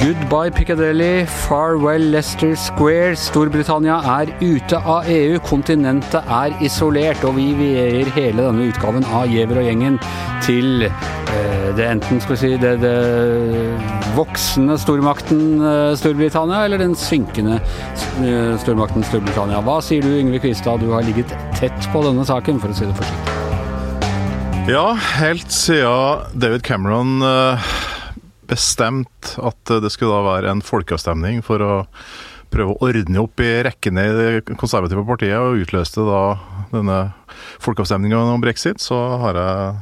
Goodbye Piccadilly, farewell Leicester Square. Storbritannia er ute av EU, kontinentet er isolert, og vi vierer hele denne utgaven av Giæver og gjengen til eh, det enten skal vi si det, det voksende stormakten eh, Storbritannia, eller den synkende eh, stormakten Storbritannia. Hva sier du, Yngve Kvistad? Du har ligget tett på denne saken, for å si det forsiktig. Ja, helt siden David Cameron eh, bestemt at det skulle da være en folkeavstemning for å prøve å ordne opp i rekkene i det konservative partiet, og utløste da denne folkeavstemninga om brexit, så har jeg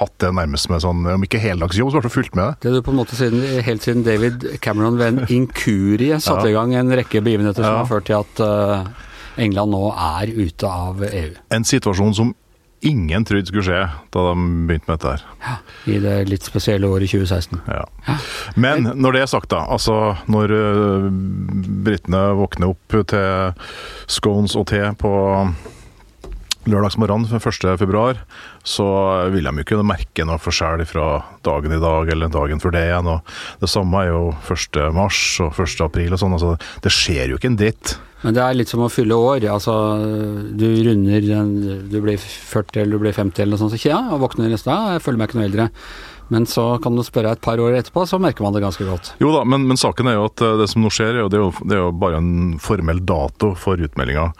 hatt det nærmest med sånn, om ikke heldagsjobb, så i hvert fall fulgt med det. Det du på en måte siden, helt siden David Cameron ved en inkurie satte i gang en rekke begivenheter som Ja. har ført til at eh, England nå er ute av EU. En situasjon som ingen trodde skulle skje da de begynte med dette her. Ja, I det litt spesielle året 2016. Ja. Men når det er sagt, da. Altså når uh, britene våkner opp til scones og te på lørdagsmorgenen 1.2, så vil de jo ikke merke noe forskjell fra dagen i dag eller dagen før det igjen. Og det samme er jo 1. mars og 1. april og sånn. Altså, det skjer jo ikke en dritt. Men det er litt som å fylle år. Altså, du runder Du blir 40 eller du blir 50 eller noe sånt, så ja, og våkner neste dag, jeg føler meg ikke noe eldre. Men så kan du spørre et par år etterpå, så merker man det ganske godt. Jo da, men, men saken er jo at eh, det som nå skjer, er det, er jo, det er jo bare en formell dato for utmeldinga.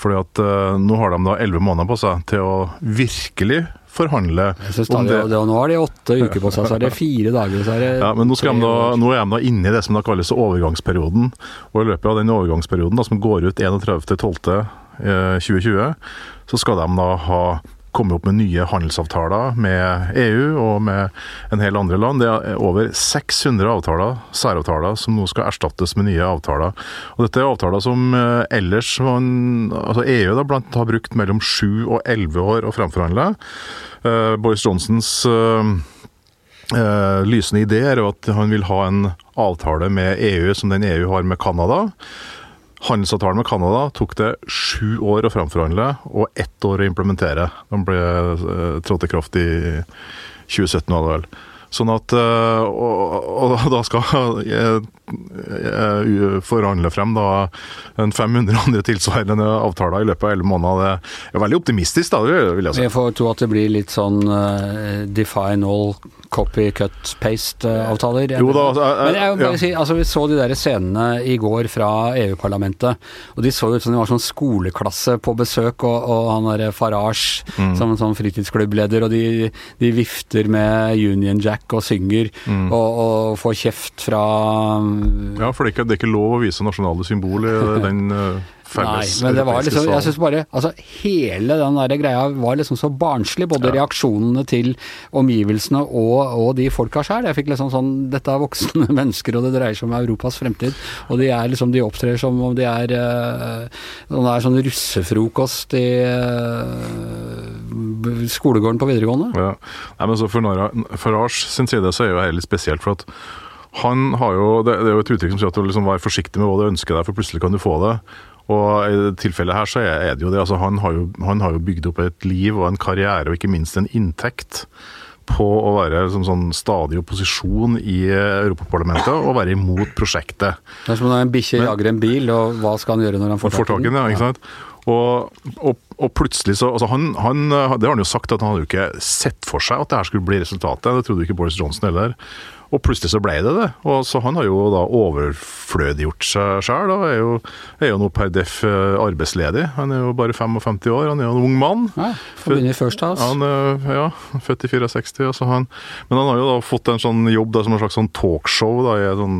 Fordi at uh, nå har de da elleve måneder på seg til å virkelig forhandle om det. det, nå har de åtte uker på seg, så er det fire dager, så er det Ja, men nå, skal de da, nå er de da inne i det som da kalles overgangsperioden. Og i løpet av den overgangsperioden, da, som går ut 31.12.2020, så skal de da ha kommet opp med nye handelsavtaler med EU og med en hel andre land. Det er over 600 avtaler, særavtaler, som nå skal erstattes med nye avtaler. Og dette er avtaler som eh, ellers altså EU da blant har brukt mellom 7 og 11 år å fremforhandle. Eh, Boris Johnsons Eh, lysende idé er jo at han vil ha en avtale med EU som den EU har med Canada. Handelsavtalen med Canada tok det sju år å framforhandle og ett år å implementere. Den ble eh, trådt i kraft i 2017, var det vel. Sånn at eh, Og, og da skal jeg, jeg forhandle frem da en 500 andre tilsvarende avtaler i løpet av 11 måneder. Det er veldig optimistisk, da, det vil jeg si. Jeg får tro at det blir litt sånn uh, define all copy cut paste-avtaler. Jo da, jeg, jeg- Men jeg vil bare ja. si, altså vi så de der scenene i går fra EU-parlamentet, og de så ut som de var sånn skoleklasse på besøk, og, og han derre Farage Mm. som en sånn fritidsklubbleder, og de, de vifter med Union Jack og synger, Mm. og, og får kjeft fra Ja, for det er, ikke, det er ikke lov å vise nasjonale symbol i den uh, Nei, men det var liksom, jeg synes bare altså Hele den der greia var liksom så barnslig, både reaksjonene til omgivelsene og, og de folka sjøl. Jeg fikk liksom sånn Dette er voksne mennesker, og det dreier seg om Europas fremtid. Og de er liksom De opptrer som om de er eh, det er sånn russefrokost i eh, skolegården på videregående. Ja. Nei, men så For Farage sin side så er jo det litt spesielt, for at han har jo Det, er jo et uttrykk som sier at du liksom vær forsiktig med hva du ønsker deg, for plutselig kan du få det. Og i tilfellet her så er det jo det. altså Han har jo, han har jo bygd opp et liv og en karriere, og ikke minst en inntekt på å være som sånn stadig opposisjon i Europaparlamentet og være imot prosjektet. Det er som når en bikkje jager en bil, og hva skal han gjøre når han får får tak i den, ja, ikke sant? Og, og, og plutselig så altså han, han, Det har han jo sagt, at han hadde jo ikke sett for seg at det her skulle bli resultatet. Det trodde jo ikke Boris Johnson heller. Og plutselig så ble det det. Og så Han har jo da overflødiggjort seg sjøl. Er, jo- er jo nå per def eh, arbeidsledig. Han er jo bare 55 år, han er jo en ung mann. Ja, Forbundet First House. Han er ja, født i 64, altså han, men han har jo da fått en sånn jobb da, som en slags sånn talkshow da, i et, sånn,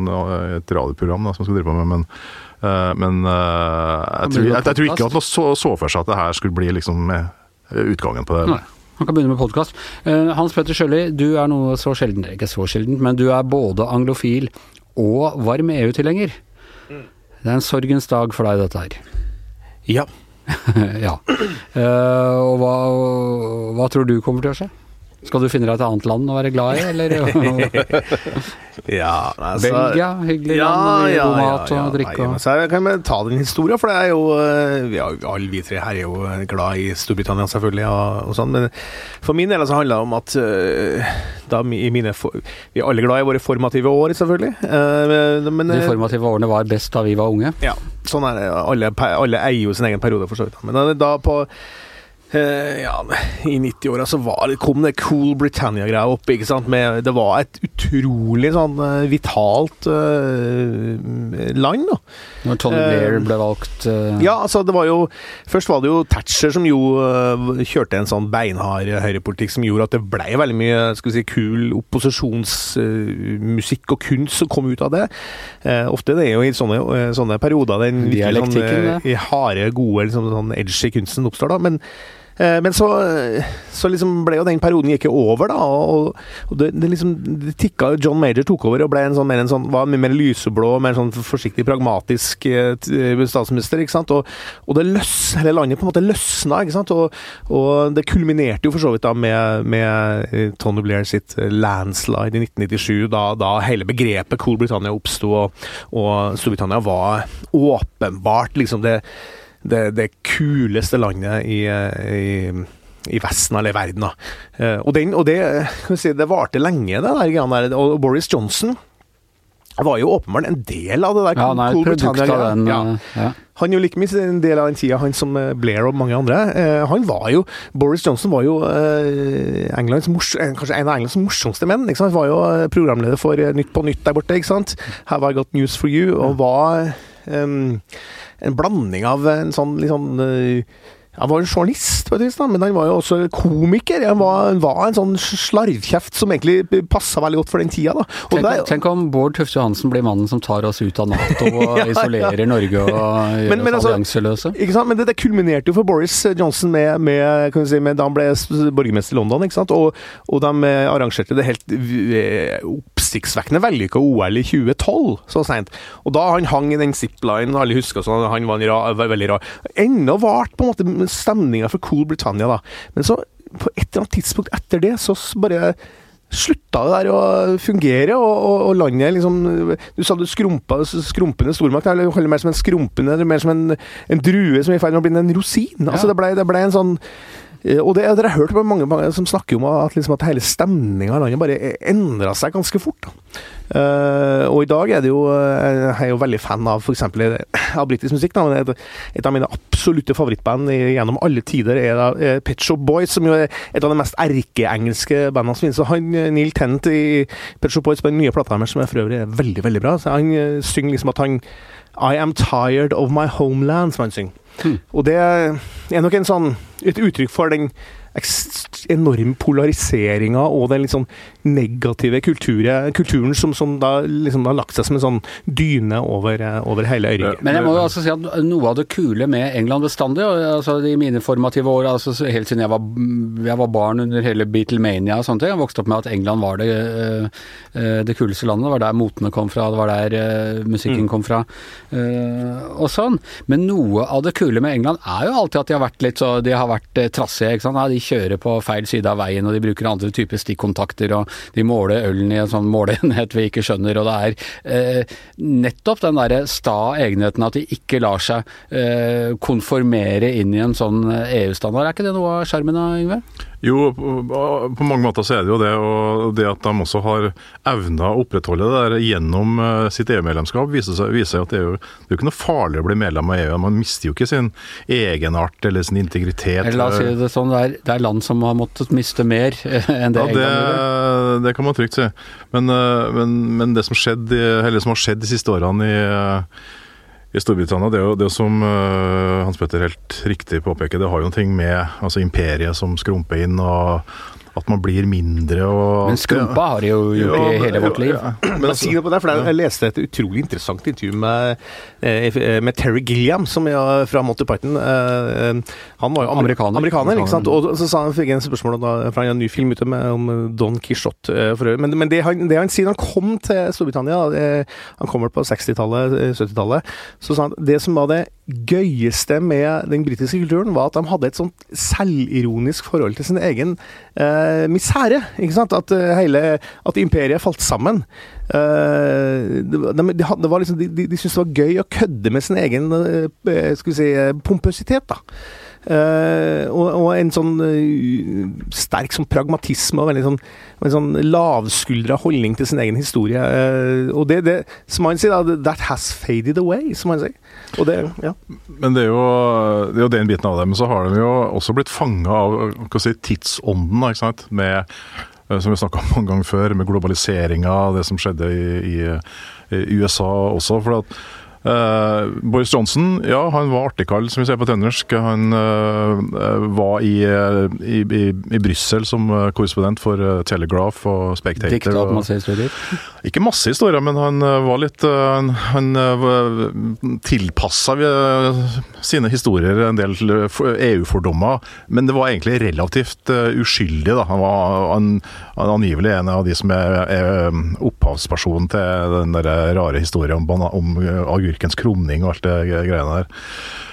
et radioprogram da, som han skal drive på med. Men, eh, men eh, jeg, tror, jeg, jeg, tror ikke at han så, så for seg at det her skulle bli liksom eh, utgangen på det. Nei. Han kan begynne med podkast. Hans Petter Sjøli, du er noe så sjelden, ikke så sjeldent, men du er både anglofil og varm EU-tilhenger. Det er en sorgens dag for deg, dette her. Ja. ja. Eh, og hva, hva tror du kommer til å skje? Skal du finne deg et annet land å være glad i, eller? ja, altså, Belgia, hyggelig land, ja, god mat og drikke og Så kan vi ta den historien, for det er jo ja, vi er, Alle vi tre her er jo glad i Storbritannia, selvfølgelig, og, og sånn, men for min del så handler det om at uh, da i mine for, Vi er alle glad i våre formative år, selvfølgelig. Uh, men, De formative årene var best da vi var unge? Ja, sånn er det. Alle, alle eier jo sin egen periode, for så vidt. Men da, da på ja, I 90-åra så det, kom det Cool Britannia-greia opp. ikke sant? Med, det var et utrolig sånn uh, vitalt uh, land. da. Når Tony Blair ble valgt Ja, altså det var jo Først var det jo Thatcher som jo kjørte en sånn beinhard høyrepolitikk som gjorde at det ble veldig mye skal vi si, kul opposisjonsmusikk og kunst som kom ut av det. ofte det er jo i sånne, sånne perioder den sånn, harde, gode, liksom, sånn edgy kunsten oppstår. da, men Eh, men så, så liksom ble jo den perioden gikk over, da. Og det, det, liksom det tikka John Major tok over og ble en sånn, mer, en sånn, var mye mer lyseblå, mer sånn forsiktig, pragmatisk eh, eh, statsminister. ikke sant? Og, og det løs, hele landet på en måte løsna, ikke sant. Og, og det kulminerte jo for så vidt da med, med Tony Blair sitt landslide i 1997, da, da hele begrepet Cool Britannia oppsto, og, og Storbritannia var åpenbart liksom det det, det kuleste landet i, i i Vesten eller i verden. Da. Eh, og, den, og det, si, det varte lenge, det der. Og Boris Johnson var jo åpenbart en del av det der. Ja, han er et produkt av den. Ja. Ja. Han er jo like mye en del av den tida, han som eh, Blair og mange andre. Eh, han var jo Boris Johnson var jo Englands mors, kanskje en av Englands morsomste menn. Han var jo programleder for Nytt på Nytt der borte. ikke sant? Have I got news for you? Og var en blanding av en sånn litt sånn uh, han var en journalist, på et vis, men han var jo også komiker. Han var, han var en sånn slarvkjeft som egentlig passa veldig godt for den tida. Da. Tenk, der, tenk, om Bård Tufte Johansen blir mannen som tar oss ut av Nato og ja, isolerer ja. Norge og gjør men, men, oss altså, allianseløse. Ikke sant? Men det, det, kulminerte jo for Boris Johnson med, med, si, med da han ble borgermester i London, ikke sant? Og, og de eh, arrangerte det helt eh, oppsiktsvekkende vellykka OL i 2012, så seint. Og da han hang i den ziplinen, alle husker sånn, han var ra, veldig rar. Ennå varte på en måte stemninga for Cool Britannia, da. Men så, på et eller annet tidspunkt etter det, så bare slutta det der å fungere, og, og, og, landet liksom Du sa du skrumpa, skrumpende stormakt. Eller mer som en skrumpende, mer som en, en drue som er i ferd med å bli en rosin. Altså, det, ble, det ble en sånn og det, dere har hørt mange, mange som snakker om at, liksom, at hele stemninga i landet bare endra seg ganske fort. Uh, og i dag er det jo eh, Jeg er jo veldig fan av f.eks. av britisk musikk. Da, men et, et, av mine absolutte favorittband gjennom alle tider er, da, er Pet Shop Boys, som jo er et av de mest erkeengelske bandene som finnes. Og han, Neil Tennant i Pet Shop Boys på den nye plata deres, som er for øvrig er veldig, veldig bra, så han synger liksom at han I am tired of my homeland, som han synger. Hmm. Og det er nok sånn, et uttrykk for den enorme polariseringa og den litt sånn negative kulturen, kulturen som, som, da liksom har lagt seg som en sånn dyne over, over hele øyriket. Men jeg må jo altså si at noe av det kule med England bestandig, altså i mine formative år, altså helt siden jeg var, jeg var barn under hele Beatlemania og sånne ting, jeg vokste opp med at England var det, eh, eh, det kuleste landet. Det var der motene kom fra, det var der eh, musikken mm. kom fra og sånn. Men noe av det kule med England er jo alltid at de har vært litt så, de har vært trassige, ikke sant. Ja, de kjører på feil side av veien, og de bruker andre typer stikkontakter, og de måler ølen i en sånn måleenhet vi ikke skjønner, og det er eh, nettopp den derre sta egenheten at de ikke lar seg eh, konformere inn i en sånn EU-standard. Er ikke det noe av sjarmen, Yngve? Jo, på mange måter så er det jo det. Og det at de også har evna å opprettholde det der gjennom eh, sitt EU-medlemskap, viser, seg, viser at det er jo det er ikke noe farlig å bli medlem av EU. Man mister jo ikke sin egenart eller sin integritet. Eller la oss si det sånn, det er, det er land som har måttet miste mer enn det ja, det, det kan man trygt si. Men, eh, men, men det som, skjedde, som har skjedd de siste årene i i Storbritannia. Det er jo det som uh, Hans Petter helt riktig påpeker, det har jo noe med altså imperiet som skrumper inn, og at man blir mindre og Men skrumpa har de jo gjort jo, i hele vårt liv. Ja, Men altså, si på det, for Jeg leste et utrolig interessant intervju med, eh, med Terry Gilliam, som er fra Monty Python. Eh, han var jo amerikaner, amerikaner ikke sant? Og så sa han, fikk en spørsmål da, fra en ny film ute med, om Don Quijote. Men, men det, han, det, han, sier han kom til Storbritannia, han kommer på 60-tallet, 70-tallet, så sa han det som var det gøyeste med den britiske kulturen, var at de hadde et sånt selvironisk forhold til sin egen eh, misere. ikke sant? At eh, hele At imperiet falt sammen. Uh, de, de, liksom, de, de, de syntes det var gøy å kødde med sin egen uh, skal vi si, eh, pompøsitet. da. Eh, og, og en sånn uh, sterk sånn pragmatisme og veldig sånn, en sånn lavskuldra holdning til sin egen historie. Uh, og det, det, som man sier, da, that has faded away, som man sier. Og det, ja. Men det er, jo, det er jo den biten av det. Men så har de jo også blitt fanga av si, tidsånden, ikke sant. Med, som vi snakka om mange ganger før, med globaliseringa, det som skjedde i, i, i USA også. for at eh, Boris Johnson ja, han var artigkall, som vi ser på trøndersk. Han uh, var i, i, i, i Brussel som eh, korrespondent for eh, Telegraph og Spectator. Dikta opp masse historier. ikke masse historier, men han eh, var litt eh, Han, han tilpassa sine historier en del eh, EU-fordommer, men det var egentlig relativt eh, uskyldig. da. Han var han, angivelig en av de som er, er um, opphavspersonen til den der rare historien om, om eh, agurkens krumning og alt det greiene der.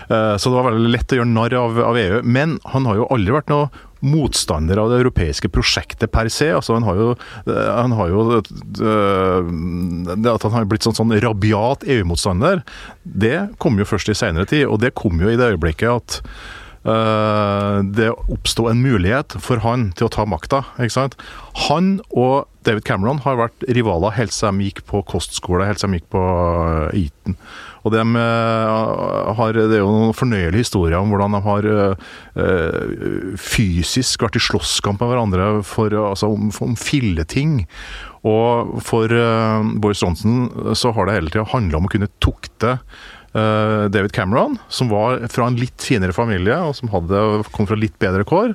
Eh, Så det var veldig lett å gjøre narr av, av EU. Men han har jo aldri vært noe motstander av det europeiske prosjektet per se. Altså, han har jo, eh, han har jo eh, at han har blitt sånn, sånn rabiat EU-motstander, det kom jo først i senere tid. Og det kom jo i det øyeblikket at det oppsto en mulighet for han til å ta makta. Han og David Cameron har vært rivaler helt siden de gikk på kostskole, helt siden de gikk på eh, Eton. Og de eh, har, Det er jo noen fornøyelige historier om hvordan de har eh, eh, fysisk vært i slåsskamp med hverandre for, altså, om, om filleting. Og for eh, Boris Johnson så har det hele tida handla om å kunne tukte eh, David Cameron, som var fra en litt finere familie og som hadde, kom fra litt bedre kår.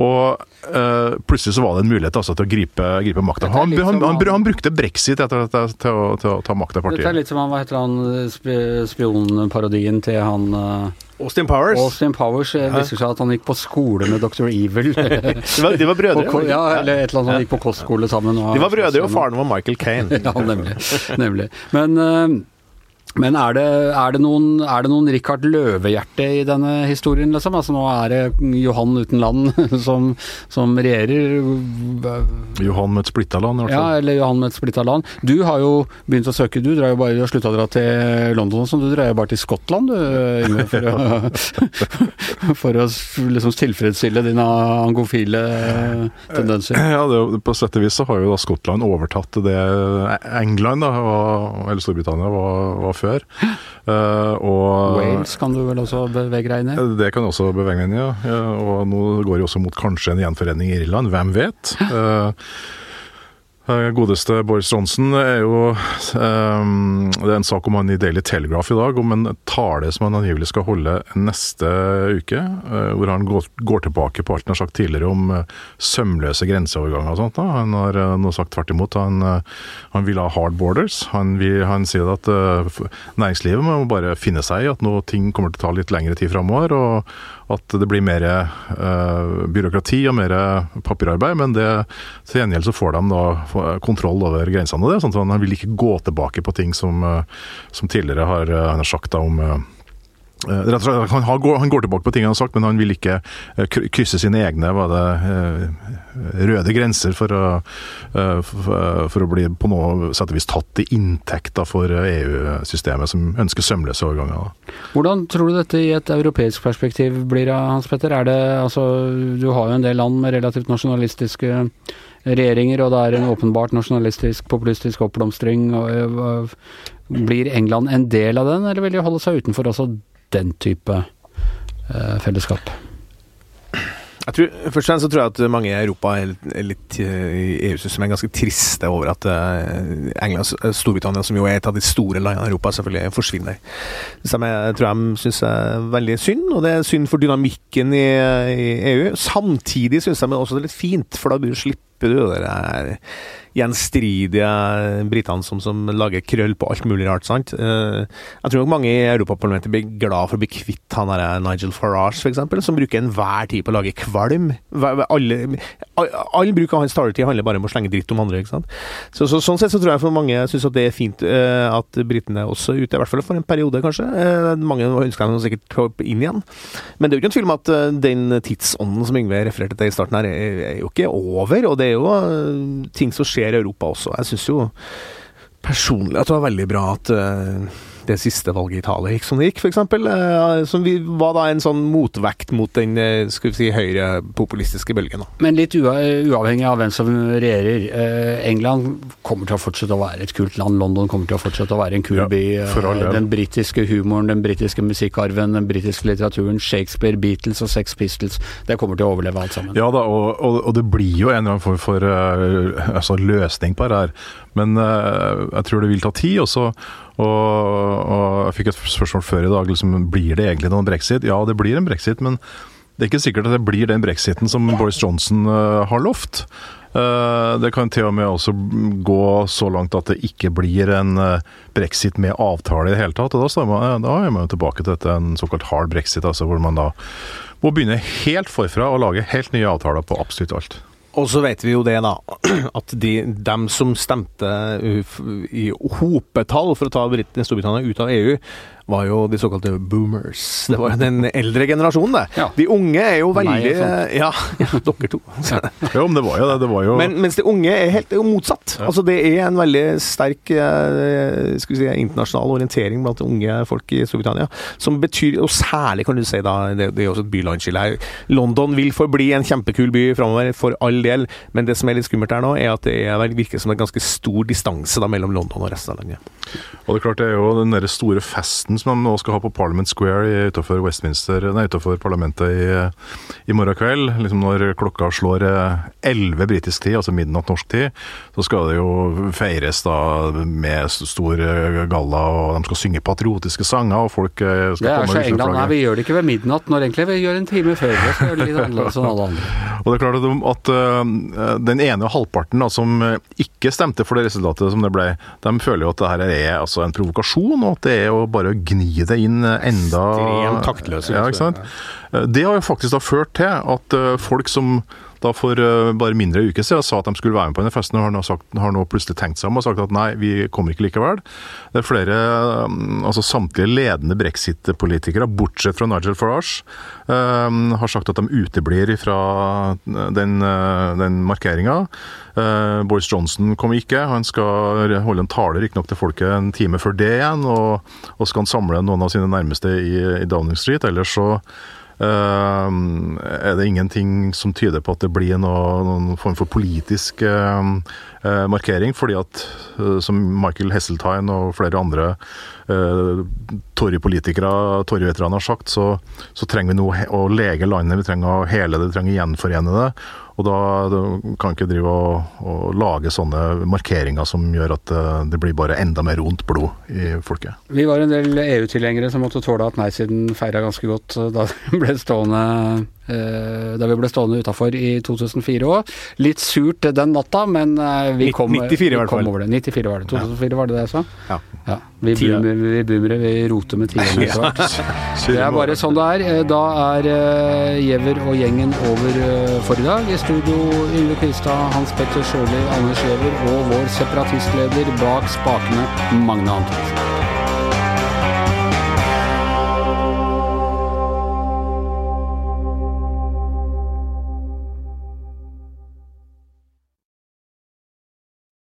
Og uh, plutselig så var det en mulighet altså, til å gripe, gripe makta. Han, han, han, han- han brukte brexit etter dette til, å- til å ta makta i Dette er litt som han, hva heter han, sp- spionparodien til han uh, Austin Powers. Austin Powers. ja. viser seg at han gikk på skole med Dr. Evil. De var, de var brødre. På ja, eller et eller annet, han gikk på kostskole sammen. og- De var brødre, og faren var Michael Kane. Ja, nemlig. nemlig. Men, eh, men er, det, er, det noen, er det noen Richard Løvehjerte i denne historien, liksom? Altså Nå er det Johan uten land som, som regjerer. Johan med et splitta land, i hvert Ja, eller Johan med et splitta land. Du har jo begynt å søke, du drar jo bare, har slutta å dra til London, så du drar jo bare til Skottland, du, Inge, for å, for å liksom tilfredsstille dine angofile tendenser. Ja, det, På sett og vis så har jo da Skottland overtatt det England, da, var, eller Storbritannia, var, var før. Uh, og Wales kan du vel også bevege deg inn i? Det kan også bevege meg inn i, ja. Og nå går det også mot kanskje en gjenforening i Irland, hvem vet? Eh, Godeste Boris Johnson er jo um, Det er en sak om han i Daily Telegraph i dag, om en tale som han angivelig skal holde neste uke. Uh, Hvor han går, går tilbake på alt han har sagt tidligere om uh, sømløse grenseoverganger og sånt. Da. Han har uh, nå sagt tvert imot. Han, eh, han vil ha hard borders. Han, vil, han sier at eh, næringslivet må bare finne seg i at nå ting kommer til å ta litt lengre tid framover. Og at det blir mer uh, byråkrati og mer papirarbeid. Men det, til gjengjeld så får de da kontroll over grensene. det, sånn at Han vil ikke gå tilbake på ting som, eh, som tidligere har, eh, han har sagt da om eh, Eh, Rett og slett, han, går, han går tilbake på ting han har sagt, men han vil ikke eh, krysse sine egne det, eh, røde grenser for å, eh, for, å bli på noe sett tatt i inntekt for eh, EU-systemet, som ønsker sømløse overganger. Da. Hvordan tror du dette i et europeisk perspektiv blir, Hans Petter? Er det, altså, du har jo en del land med relativt nasjonalistiske regjeringer, og det er en åpenbart nasjonalistisk, populistisk oppblomstring. Blir England en del av den, eller vil de holde seg utenfor også den type eh, fellesskap? Jeg tror, først og fremst så tror jeg at mange i Europa er litt, eh, i EU-systemet er ganske triste over at eh, England og Storbritannia, som jo er et av de store landene i Europa, selvfølgelig forsvinner. Som jeg tror de syns er veldig synd, og det er synd for dynamikken i, i EU. Samtidig syns de også det er litt fint, for da slipper du det der gjenstridige britene som, som, lager krøll på alt mulig rart. sant? Eh, jeg tror nok mange i Europaparlamentet blir glad for å bli kvitt han der Nigel Farage, f.eks., som bruker enhver tid på å lage kvalm. Alle, all bruk av hans taletid handler bare om å slenge dritt om andre. ikke sant? Så, så, sånn sett så tror jeg for mange syns det er fint uh, at britene også er ute, i hvert fall for en periode, kanskje. Uh, mange ønsker dem sikkert inn igjen. Men det er jo ikke noen tvil om at den tidsånden som Yngve refererte til i starten her, er, er, jo ikke over. Og det er jo ting som skjer i Europa også. Jeg syns jo personlig at det var veldig bra at det siste valget i Italia gikk som det gikk, f.eks. Eh, som var da en sånn motvekt mot den eh, skal vi si, høyrepopulistiske bølgen. Men litt uavhengig av hvem som regjerer. Eh, England kommer til å fortsette å være et kult land. London kommer til å fortsette å være en kul by. Ja, den britiske humoren, den britiske musikkarven, den britiske litteraturen, Shakespeare, Beatles og Sex Pistols. Det kommer til å overleve alt sammen. Ja da, og, og, og det blir jo en eller annen form for for altså løsning på det her. Men uh, jeg tror det vil ta tid. også og, og, jeg fikk et spørsmål før i dag. Liksom, blir det egentlig noen brexit? Ja, det blir en brexit, men det er ikke sikkert at det blir den brexiten som Boris Johnson uh, har lovt. Uh, det kan til og med også gå så langt at det ikke blir en brexit med avtale i det hele tatt. og Da, man, da er man jo tilbake til dette, en såkalt hard brexit, altså hvor man da må begynne helt forfra og lage helt nye avtaler på absolutt alt. Og så vet vi jo det, da, at de, dem som stemte i hopetall for å ta Storbritannia ut av EU, var jo de såkalte boomers. Det var den eldre generasjonen, det. Ja. De unge er jo veldig Ja, ja dere to. ja, men det var jo det. det var jo... Men, mens de unge er helt er motsatt. Ja. Altså, det er en veldig sterk eh, skal vi si, internasjonal orientering blant unge folk i Storbritannia, som betyr Og særlig, kan du si, da, det, det er også et bylandskille her. London vil forbli en kjempekul by framover, for all del, men det som er litt skummelt her nå, er at det er, virker som en ganske stor distanse da, mellom London og resten av landet. Og det er klart, det er jo den der store festen som de nå skal ha på Parliament Square utenfor Westminster, nei, utenfor parlamentet i, i morgen kveld. Liksom når klokka slår 11 britisk tid, altså midnatt norsk tid, så skal det jo feires da med stor galla, og de skal synge patriotiske sanger, og folk eh, skal komme Det er så England, nei, vi gjør det ikke ved midnatt, når egentlig vi gjør en time før. Det skal gjøre litt annerledes enn alle andre. Og det er klart at, at uh, den ene halvparten da, som ikke stemte for det resultatet som det ble, de føler jo at det her er altså en provokasjon, og at det er jo bare å gni det inn enda Ekstremt taktløse. Ja, sant? Det har jo faktisk da ført til at eh, folk som da for uh, bare mindre uker siden sa at de skulle være med på denne festen, og har nå, sagt, har nå plutselig tenkt seg om og sagt at nei, vi kommer ikke likevel. Det er flere, um, altså samtlige ledende brexit-politikere, bortsett fra Nigel Farage, um, har sagt at de uteblir fra den, uh, den markeringa. Boris Johnson kommer ikke. Han skal holde en tale riktignok til folket en time før det igjen, og, og skal han samle noen av sine nærmeste i, i Downing Street. Ellers så er det ingenting som tyder på at det blir noe, noen form for politisk uh, uh, markering. fordi at, som Michael Hesseltine og flere andre uh, Torry-politikere Tory-veteraner har sagt, så, så, trenger vi nå å lege landet. Vi trenger å hele det, vi trenger å gjenforene det. Og da, kan ikke drive og, og, lage sånne markeringer som gjør at eh, det blir bare enda mer ondt blod i folket. Vi var en del EU-tilhengere som måtte tåle at nei-siden feira ganske godt eh, da det ble stående da vi ble stående utafor i 2004 òg. Litt surt den natta, men eh, vi kom, 94 vi kom over det. 94 var det. 2004 var det det jeg sa? Ja. ja. Vi boomer, vi, roter med tiende etter hvert. Det er bare sånn det er. Eh, da er Giæver og gjengen over for i dag. I studio Yngve Kvistad, Hans Petter Sjøli, Anders Giæver og vår separatistleder bak spakene, Magne Antonsen.